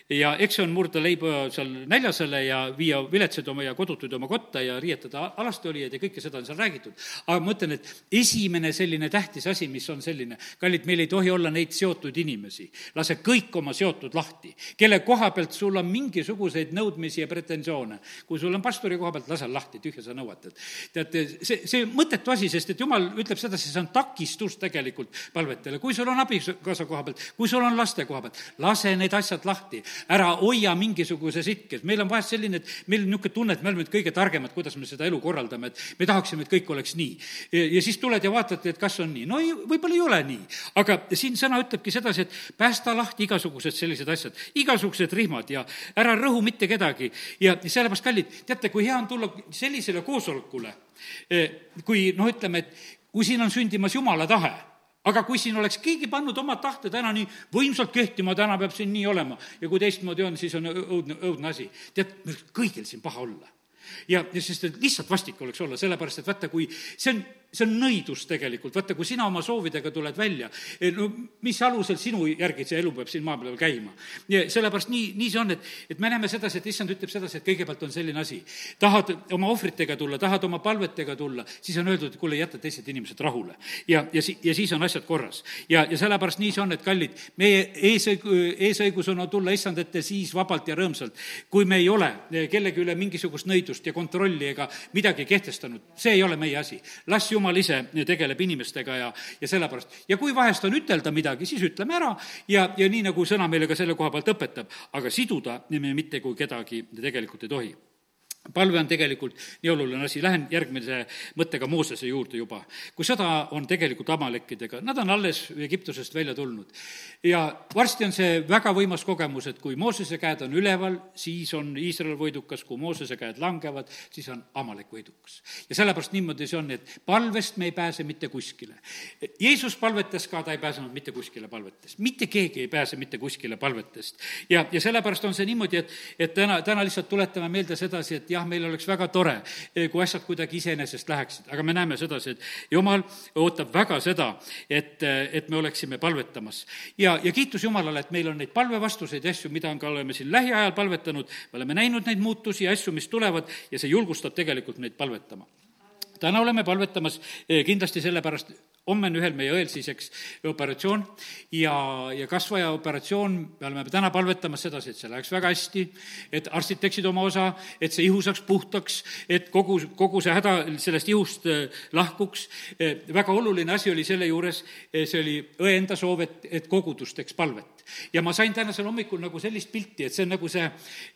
ja eks see on murda leiba seal näljasele ja viia viletsaid oma ja kodutuid oma kotta ja riietada alastiolijaid ja kõike seda on seal räägitud. aga ma mõtlen, et esimene selline tähtis asi, mis on selline, kallid, meil ei tohi olla neid seotud inimesi. lase kõik oma seotud lahti, kelle koha pealt sul on mingisuguseid nõudmisi ja pretensioone. kui sul on pastori koha pealt, lase lahti, tühja sa nõuad, et teate, see, see mõttetu asi, sest et jumal ütleb sedasi, see on takistus tegelikult palvetele. kui sul on abikaasa koha pealt, kui sul on laste koha pealt, lase need asjad lahti ära hoia mingisuguses itkes. meil on vahest selline, et meil on niisugune tunne, et me oleme nüüd kõige targemad, kuidas me seda elu korraldame, et me tahaksime, et kõik oleks nii. ja siis tuled ja vaatad, et kas on nii. no ei, võib-olla ei ole nii. aga siin sõna ütlebki sedasi, et päästa lahti igasugused sellised asjad, igasugused rihmad ja ära rõhu mitte kedagi. ja sellepärast, kallid, teate, kui hea on tulla sellisele koosolekule, eh, kui noh, ütleme, et kui siin on sündimas jumala tahe aga kui siin oleks keegi pannud oma tahte täna nii võimsalt kehtima, täna peab siin nii olema ja kui teistmoodi on, siis on õudne, õudne asi. tead, meil kõigil siin paha olla. ja, ja sest et lihtsalt vastik oleks olla, sellepärast et vaata, kui see on see on nõidus tegelikult, vaata, kui sina oma soovidega tuled välja, eh, no mis alusel sinu järgi see elu peab siin maa peal käima? sellepärast nii, nii see on, et, et me näeme sedasi, et issand ütleb sedasi, et kõigepealt on selline asi, tahad oma ohvritega tulla, tahad oma palvetega tulla, siis on öeldud, et kuule, jäta teised inimesed rahule. ja, ja si-, ja siis on asjad korras. ja, ja sellepärast nii see on, et kallid, meie eesõig-, eesõigus on tulla issand ette siis vabalt ja rõõmsalt, kui me ei ole kellegi üle mingisugust nõidust ja kontrolli ega midagi kehtestanud, see ei ole meie asi. las jumal ise tegeleb inimestega ja, ja sellepärast. ja kui vahest on ütelda midagi, siis ütleme ära ja, ja nii, nagu sõna meile ka selle koha pealt õpetab, aga siduda me mitte kui kedagi tegelikult ei tohi palve on tegelikult nii oluline asi, lähen järgmise mõttega Moosese juurde juba. kui sõda on tegelikult Amalekkidega, nad on alles Egiptusest välja tulnud. ja varsti on see väga võimas kogemus, et kui Moosese käed on üleval, siis on Iisrael võidukas, kui Moosese käed langevad, siis on Amalek võidukas. ja sellepärast niimoodi see on, et palvest me ei pääse mitte kuskile. Jeesus palvetas ka, ta ei pääsenud mitte kuskile palvetest, mitte keegi ei pääse mitte kuskile palvetest. ja, ja sellepärast on see niimoodi, et, et täna, täna lihtsalt tuletame meelde sedasi, et jah, jah, meil oleks väga tore, eh, kui asjad kuidagi iseenesest läheksid, aga me näeme sedasi, et jumal ootab väga seda, et, eh, et me oleksime palvetamas. ja, ja kiitus Jumalale, et meil on neid palvevastuseid ja asju, mida on ka, oleme siin lähiajal palvetanud, me oleme näinud neid muutusi ja asju, mis tulevad ja see julgustab tegelikult meid palvetama täna oleme palvetamas eh, kindlasti sellepärast, homme on ühel meie õel siis, eks, operatsioon ja, ja kasvaja operatsioon, me oleme täna palvetamas sedasi, et see läheks väga hästi, et arstid teeksid oma osa, et see ihu saaks puhtaks, et kogu, kogu see häda sellest ihust äh, lahkuks. Äh, väga oluline asi oli selle juures, see oli õe enda soov, et, et kogudus teeks palvet ja ma sain tänasel hommikul nagu sellist pilti, et see on nagu see,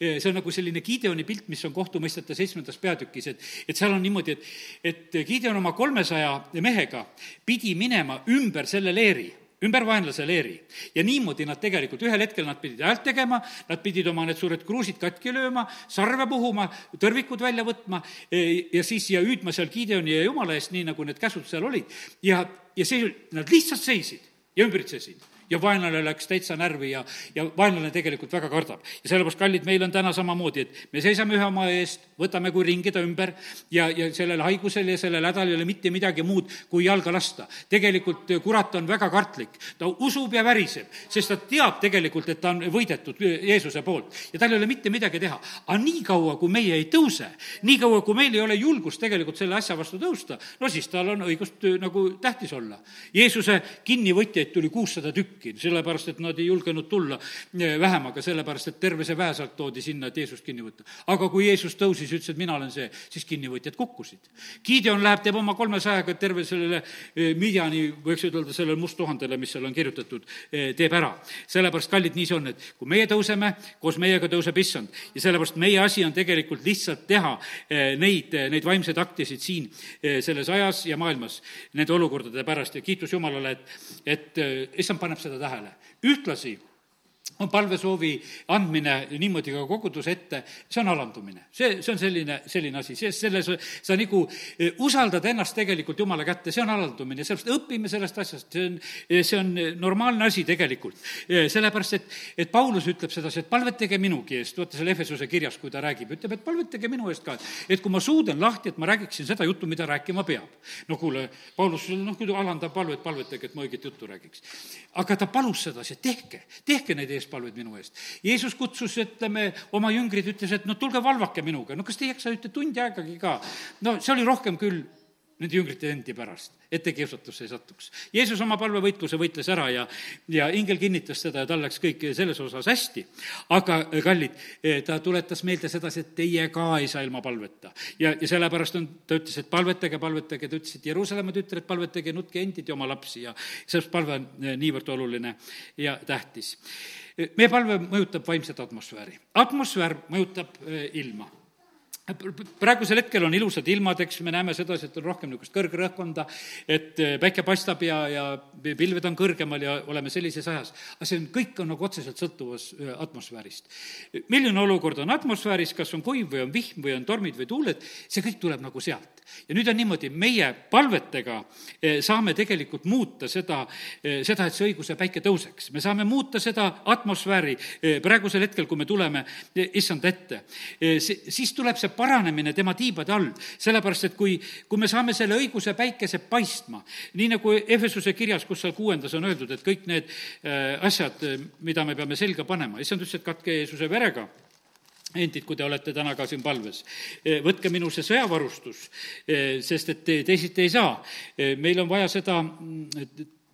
see on nagu selline Gideoni pilt, mis on kohtumõistete seitsmendas peatükis, et, et seal on niimoodi, et, et Gideon oma kolmesaja mehega pidi minema ümber selle leeri ümber vaenlase leeri. ja niimoodi nad tegelikult, ühel hetkel nad pidid häält tegema, nad pidid oma need suured kruusid katki lööma, sarve puhuma, tõrvikud välja võtma e, ja siis ja hüüdma seal Gideoni ja Jumala eest, nii nagu need käsud seal olid. ja, ja see, nad lihtsalt seisid ja ümbritsesid ja vaenlane läks täitsa närvi ja, ja vaenlane tegelikult väga kardab. ja sellepärast, kallid, meil on täna samamoodi, et me seisame ühe oma eest, võtame kui ringi ta ümber ja, ja sellel haigusel ja sellel hädal ei ole mitte midagi muud, kui jalga lasta. tegelikult kurat on väga kartlik, ta usub ja väriseb, sest ta teab tegelikult, et ta on võidetud Jeesuse poolt ja tal ei ole mitte midagi teha. aga niikaua, kui meie ei tõuse, niikaua, kui meil ei ole julgust tegelikult selle asja vastu tõusta, no siis tal on õigust nagu tähtis olla. Jeesuse kinnivõtjaid tuli kuussada tükki, sellepärast et nad ei julgenud tulla eh, vähemaga, sellepärast et terve see väesalk toodi sinna, et Jeesust kinni võtta. aga kui Jeesus tõusis, ütles, et mina olen see, siis kinnivõtjad kukkusid. Gideon läheb, teeb oma kolmesajaga terve sellele eh, Midjani, võiks ütelda, sellele musttuhandele, mis seal on kirjutatud, eh, teeb ära. sellepärast, kallid, nii see on, et kui meie tõuseme, koos meiega tõuseb issand ja sellepärast meie asi on tegelikult lihtsalt teha neid, neid vaimseid aktisid siin selles ajas ja maailmas nende olukordade pärast ja kiitus Jumalale, et, et issand paneb seda tähele. ühtlasi on palvesoovi andmine niimoodi ka koguduse ette, see on alandumine. see, see on selline, selline asi, see, selles, sa nagu eh, usaldad ennast tegelikult Jumala kätte, see on alandumine, sellepärast õpime sellest asjast, see on, eh, see on normaalne asi tegelikult. Eh, sellepärast, et, et Paulus ütleb sedasi, et palvetage minugi eest, vaata seal Efesuse kirjas, kui ta räägib, ütleb, et palvetage minu eest ka, et kui ma suudan lahti, et ma räägiksin seda juttu, mida rääkima peab. no kuule, Paulus, noh, kui ta alandab palvet, palvetage, et ma õiget juttu räägiks. aga ta palus sedasi, tehke, tehke neid eespalveid minu eest. Jeesus kutsus, ütleme, oma jüngrid, ütles, et no tulge valvake minuga, no kas te ei jaksa ühte tundi aegagi ka? no see oli rohkem küll nende jüngrite endi pärast, et te kiusatusse ei satuks. Jeesus oma palvevõitluse võitles ära ja, ja ingel kinnitas seda ja tal läks kõik selles osas hästi. aga kallid, ta tuletas meelde sedasi, et teie ka ei saa ilma palveta. ja, ja sellepärast on, ta ütles, et palvetage, palvetage, ta ütles, et Jeruusalemma tütred, palvetage, nutke endid ja oma lapsi ja sellepärast palve on niivõrd oluline ja tähtis meie palve mõjutab vaimset atmosfääri. atmosfäär mõjutab eh, ilma praegusel hetkel on ilusad ilmad, eks me näeme sedasi, et on rohkem niisugust kõrgrõhkkonda, et eh, päike paistab ja, ja pilved on kõrgemal ja oleme sellises ajas. aga see on, kõik on nagu otseselt sõltuvas eh, atmosfäärist. milline olukord on atmosfääris, kas on kuiv või on vihm või on tormid või tuuled, see kõik tuleb nagu sealt. ja nüüd on niimoodi, meie palvetega eh, saame tegelikult muuta seda, seda, et see õiguse päike tõuseks. me saame muuta seda atmosfääri praegusel hetkel, kui me tuleme issand ette. siis tuleb see paranemine tema tiibade all, sellepärast et kui, kui me saame selle õiguse päikese paistma, nii nagu Efesuse kirjas, kus seal kuuendas on öeldud, et kõik need äh, asjad, mida me peame selga panema, issand ütles, et katke Jeesuse verega endid, kui te olete täna ka siin palves. Äh, võtke minu see sõjavarustus, äh, sest et teisiti ei saa. meil on vaja seda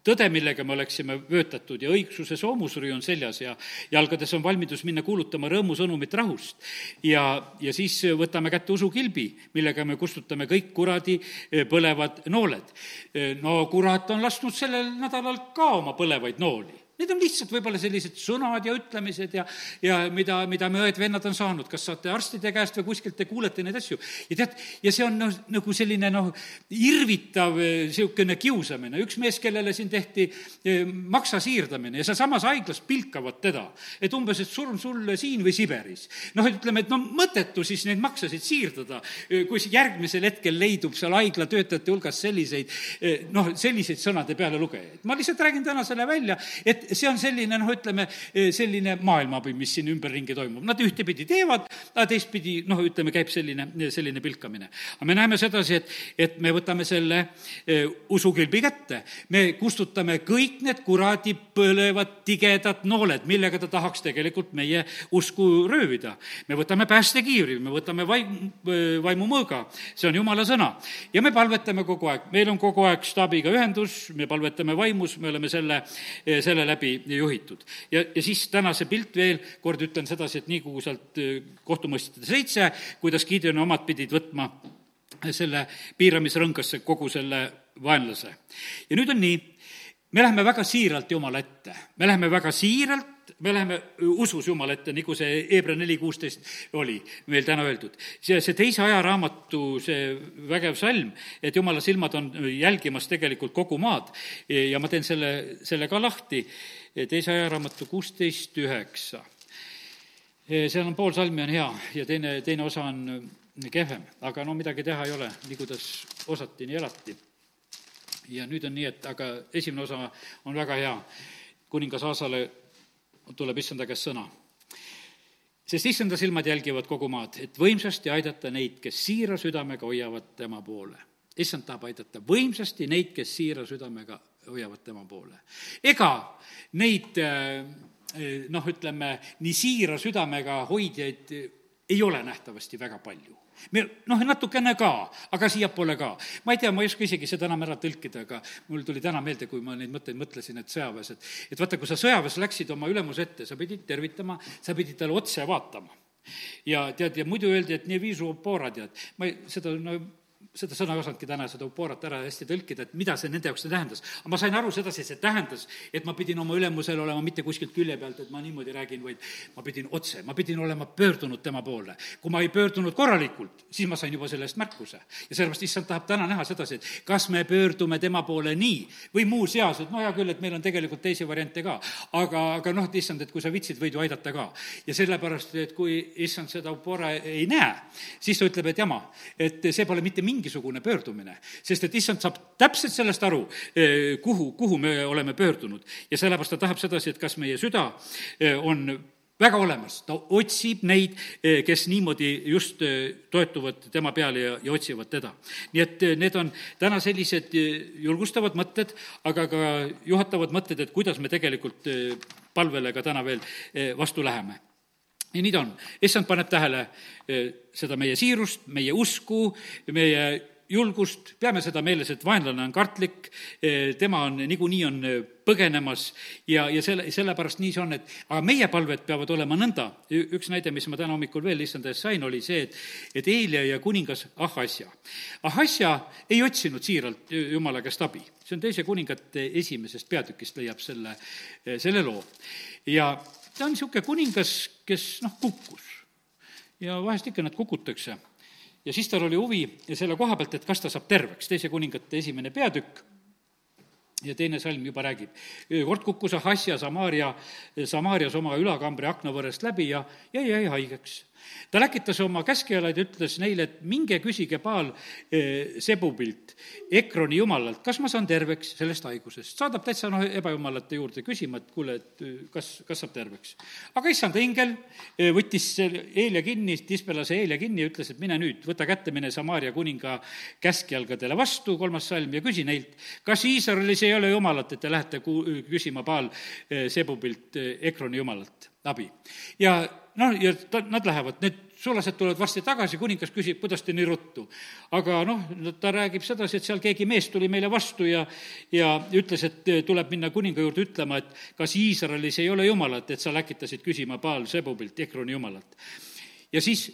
tõde, millega me oleksime vöötatud ja õigsuse soomusrüü on seljas ja jalgades on valmidus minna kuulutama rõõmusõnumit rahust. ja, ja siis võtame kätte usukilbi, millega me kustutame kõik kuradi eh, põlevad nooled. Eh, no kurat on lasknud sellel nädalal ka oma põlevaid nooli Need on lihtsalt võib-olla sellised sõnad ja ütlemised ja, ja mida, mida me õed-vennad on saanud, kas saate arstide käest või kuskilt te kuulete neid asju. ja tead, ja see on noh, nagu selline noh, irvitav niisugune kiusamine, üks mees, kellele siin tehti eh, maksa siirdamine ja sealsamas haiglas pilkavad teda, et umbes, et surm sulle siin või Siberis. noh, ütleme, et no mõttetu siis neid maksasid siirdada, eh, kui järgmisel hetkel leidub seal haigla töötajate hulgas selliseid eh, noh, selliseid sõnade pealelugejaid. ma lihtsalt räägin täna selle välja, et see on selline noh, ütleme, eh, selline maailmapilt, mis siin ümberringi toimub. Nad ühtepidi teevad, aga teistpidi noh, ütleme, käib selline, selline pilkamine. aga me näeme sedasi, et, et me võtame selle eh, usukilbi kätte, me kustutame kõik need kuradi põlevad tigedad nooled, millega ta tahaks tegelikult meie usku röövida. me võtame päästekiivri, me võtame vaim, eh, vaimumõõga, see on jumala sõna. ja me palvetame kogu aeg, meil on kogu aeg staabiga ühendus, me palvetame vaimus, me oleme selle, selle läbi läbi juhitud. ja, ja siis täna see pilt veel, kord ütlen sedasi, et nii kui sealt äh, kohtumõistjate seitse, kuidas Gideoni omad pidid võtma selle piiramisrõngasse kogu selle vaenlase. ja nüüd on nii, me läheme väga siiralt Jumala ette, me läheme väga siiralt, me läheme usus Jumala ette, nagu see Hebra neli kuusteist oli meil täna öeldud. see, see teise ajaraamatu, see vägev salm, et Jumala silmad on jälgimas tegelikult kogu maad ja ma teen selle, selle ka lahti, teise ajaraamatu kuusteist üheksa. seal on pool salmi on hea ja teine, teine osa on kehvem, aga no midagi teha ei ole, nii kuidas osati, nii elati. ja nüüd on nii, et aga esimene osa on väga hea kuningas Aasale tuleb issanda käest sõna. sest issanda silmad jälgivad kogu maad, et võimsasti aidata neid, kes siira südamega hoiavad tema poole. issand tahab aidata võimsasti neid, kes siira südamega hoiavad tema poole. ega neid äh, noh, ütleme, nii siira südamega hoidjaid ei ole nähtavasti väga palju me noh, natukene ka, aga siiapoole ka. ma ei tea, ma ei oska isegi seda enam ära tõlkida, aga mul tuli täna meelde, kui ma neid mõtteid mõtlesin, et sõjaväes, et et vaata, kui sa sõjaväes läksid oma ülemuse ette, sa pidid tervitama, sa pidid talle otse vaatama ja tead, ja muidu öeldi, et nii viisu poora, tead, ma ei, seda no seda sõna ei osanudki täna seda upoorat ära hästi tõlkida, et mida see nende jaoks tähendas. aga ma sain aru sedasi, see tähendas, et ma pidin oma ülemusel olema mitte kuskilt külje pealt, et ma niimoodi räägin, vaid ma pidin otse, ma pidin olema pöördunud tema poole. kui ma ei pöördunud korralikult, siis ma sain juba selle eest märkuse. ja sellepärast issand tahab täna näha sedasi, et kas me pöördume tema poole nii või muus eas, et no hea küll, et meil on tegelikult teisi variante ka. aga, aga noh, et issand, et kui sa vitsid, võid ju aidata ka. ja sellepärast, et kui issand seda upoora ei näe, siis ta ütleb, et jama, et see pole mitte mingi mingisugune pöördumine, sest et issand saab täpselt sellest aru, eh, kuhu, kuhu me oleme pöördunud. ja sellepärast ta tahab sedasi, et kas meie süda eh, on väga olemas, ta otsib neid, eh, kes niimoodi just toetuvad tema peale ja, ja otsivad teda. nii et need on täna sellised julgustavad mõtted, aga ka juhatavad mõtted, et kuidas me tegelikult palvele ka täna veel vastu läheme ja nii ta on, issand paneb tähele eh, seda meie siirust, meie usku, meie julgust, peame seda meeles, et vaenlane on kartlik, eh, tema on, niikuinii on eh, põgenemas ja, ja selle, sellepärast nii see on, et aga meie palved peavad olema nõnda, üks näide, mis ma täna hommikul veel issanda eest sain, oli see, et et Eelia ja kuningas Ahasja. Ahasja ei otsinud siiralt jumala käest abi, see on teise kuningate esimesest peatükist leiab selle, selle loo. ja ta on niisugune kuningas, kes noh, kukkus. ja vahest ikka nad kukutakse. ja siis tal oli huvi selle koha pealt, et kas ta saab terveks, teise kuningate esimene peatükk, ja teine salm juba räägib. kord kukkus Ahasja Samaria, Samaarias oma ülakambri aknavõrest läbi ja jäi, jäi haigeks ta läkitas oma käskjalaid ja ütles neile, et minge küsige Paal eh, Sebubilt, Ekroni jumalalt, kas ma saan terveks sellest haigusest. saadab täitsa noh, ebajumalate juurde küsima, et kuule, et eh, kas, kas saab terveks. aga issand ingel eh, võttis Eelia kinni, Tispelase Eelia kinni ja ütles, et mine nüüd, võta kätte, mine Samaaria kuninga käskjalgadele vastu, kolmas salm, ja küsi neilt, kas Iisraelis ei ole jumalat, et te lähete ku-, küsima Paal Sebubilt, Ekroni jumalalt abi. ja noh, ja ta, nad lähevad, need sulased tulevad varsti tagasi, kuningas küsib, kuidas te nii ruttu. aga noh, ta räägib sedasi, et seal keegi mees tuli meile vastu ja ja ütles, et tuleb minna kuninga juurde ütlema, et kas Iisraelis ei ole jumalat, et sa läkitasid küsima Baal Sebubilt, Ekroni jumalat. ja siis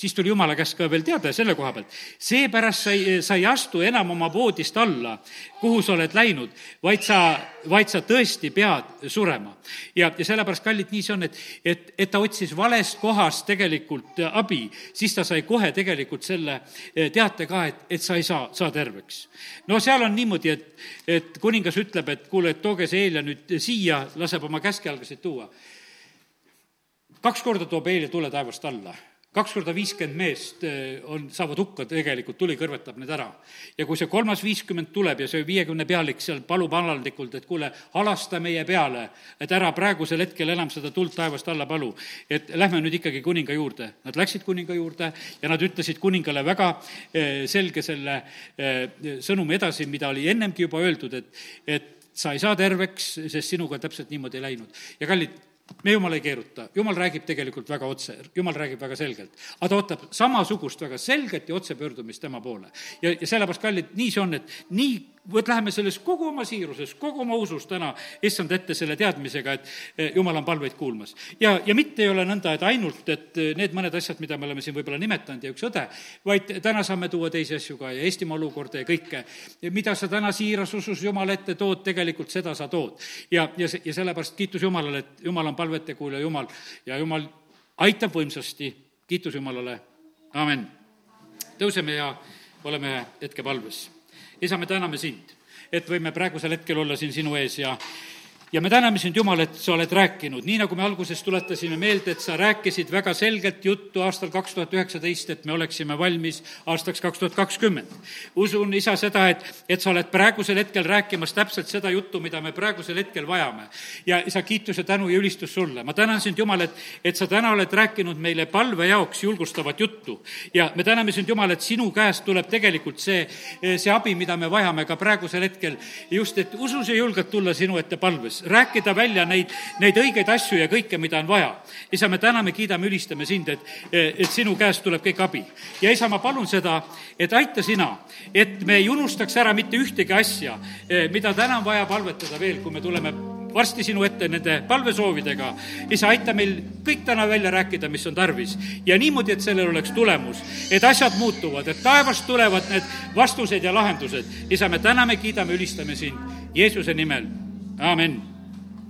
siis tuli jumala käest ka veel teada selle koha pealt. seepärast sa ei, sa ei astu enam oma voodist alla, kuhu sa oled läinud, vaid sa, vaid sa tõesti pead surema. ja, ja sellepärast, kallid, nii see on, et, et, et ta otsis valest kohast tegelikult abi, siis ta sai kohe tegelikult selle eh, teate ka, et, et sa ei saa, saa terveks. no seal on niimoodi, et, et kuningas ütleb, et kuule, et tooge see Eelia nüüd siia, laseb oma käskjalgasid tuua kaks korda toob Eelia tule taevast alla kaks korda viiskümmend meest eh, on, saavad hukka tegelikult, tuli kõrvetab need ära. ja kui see kolmas viiskümmend tuleb ja see viiekümne pealik seal palub alandlikult, et kuule, halasta meie peale, et ära praegusel hetkel enam seda tuld taevast alla palu, et lähme nüüd ikkagi kuninga juurde. Nad läksid kuninga juurde ja nad ütlesid kuningale väga eh, selge selle eh, sõnumi edasi, mida oli ennemgi juba öeldud, et, et sa ei saa terveks, sest sinuga täpselt niimoodi ei läinud. ja kallid, me jumal ei keeruta, jumal räägib tegelikult väga otse, jumal räägib väga selgelt. aga ta ootab samasugust väga selget ja otsepöördumist tema poole. ja, ja sellepärast, kallid, nii see on, et nii vot läheme selles kogu oma siiruses, kogu oma usus täna issand ette selle teadmisega, et eh, jumal on palveid kuulmas. ja, ja mitte ei ole nõnda, et ainult, et eh, need mõned asjad, mida me oleme siin võib-olla nimetanud ja üks õde, vaid täna saame tuua teisi asju ka ja Eestimaa olukorda ja kõike. mida sa täna siiras usus Jumala ette tood, tegelikult seda sa tood. ja, ja, ja sellepärast kiitus Jumalale, et Jumal on palvete kuulaja Jumal ja Jumal aitab võimsasti, kiitus Jumalale, amin. tõuseme ja oleme hetke palves isa, me täname sind, et võime praegusel hetkel olla siin sinu ees ja ja me täname sind, Jumal, et sa oled rääkinud, nii nagu me alguses tuletasime meelde, et sa rääkisid väga selgelt juttu aastal kaks tuhat üheksateist, et me oleksime valmis aastaks kaks tuhat kakskümmend. usun, isa, seda, et, et sa oled praegusel hetkel rääkimas täpselt seda juttu, mida me praegusel hetkel vajame. ja isa, kiitus ja tänu ja ülistus sulle. ma tänan sind, Jumal, et, et sa täna oled rääkinud meile palve jaoks julgustavat juttu. ja me täname sind, Jumal, et sinu käest tuleb tegelikult see, see abi, mida me vajame ka praegusel hetkel. just, et usus ja julged tulla sinu ette palves rääkida välja neid, neid õigeid asju ja kõike, mida on vaja. isa, me täname, kiidame, ülistame sind, et, et sinu käest tuleb kõik abi. ja isa, ma palun seda, et aita sina, et me ei unustaks ära mitte ühtegi asja, mida täna on vaja palvetada veel, kui me tuleme varsti sinu ette nende palvesoovidega. isa, aita meil kõik täna välja rääkida, mis on tarvis. ja niimoodi, et sellel oleks tulemus, et asjad muutuvad, et taevast tulevad need vastused ja lahendused. isa, me täname, kiidame, ülistame sind Jeesuse nimel, amin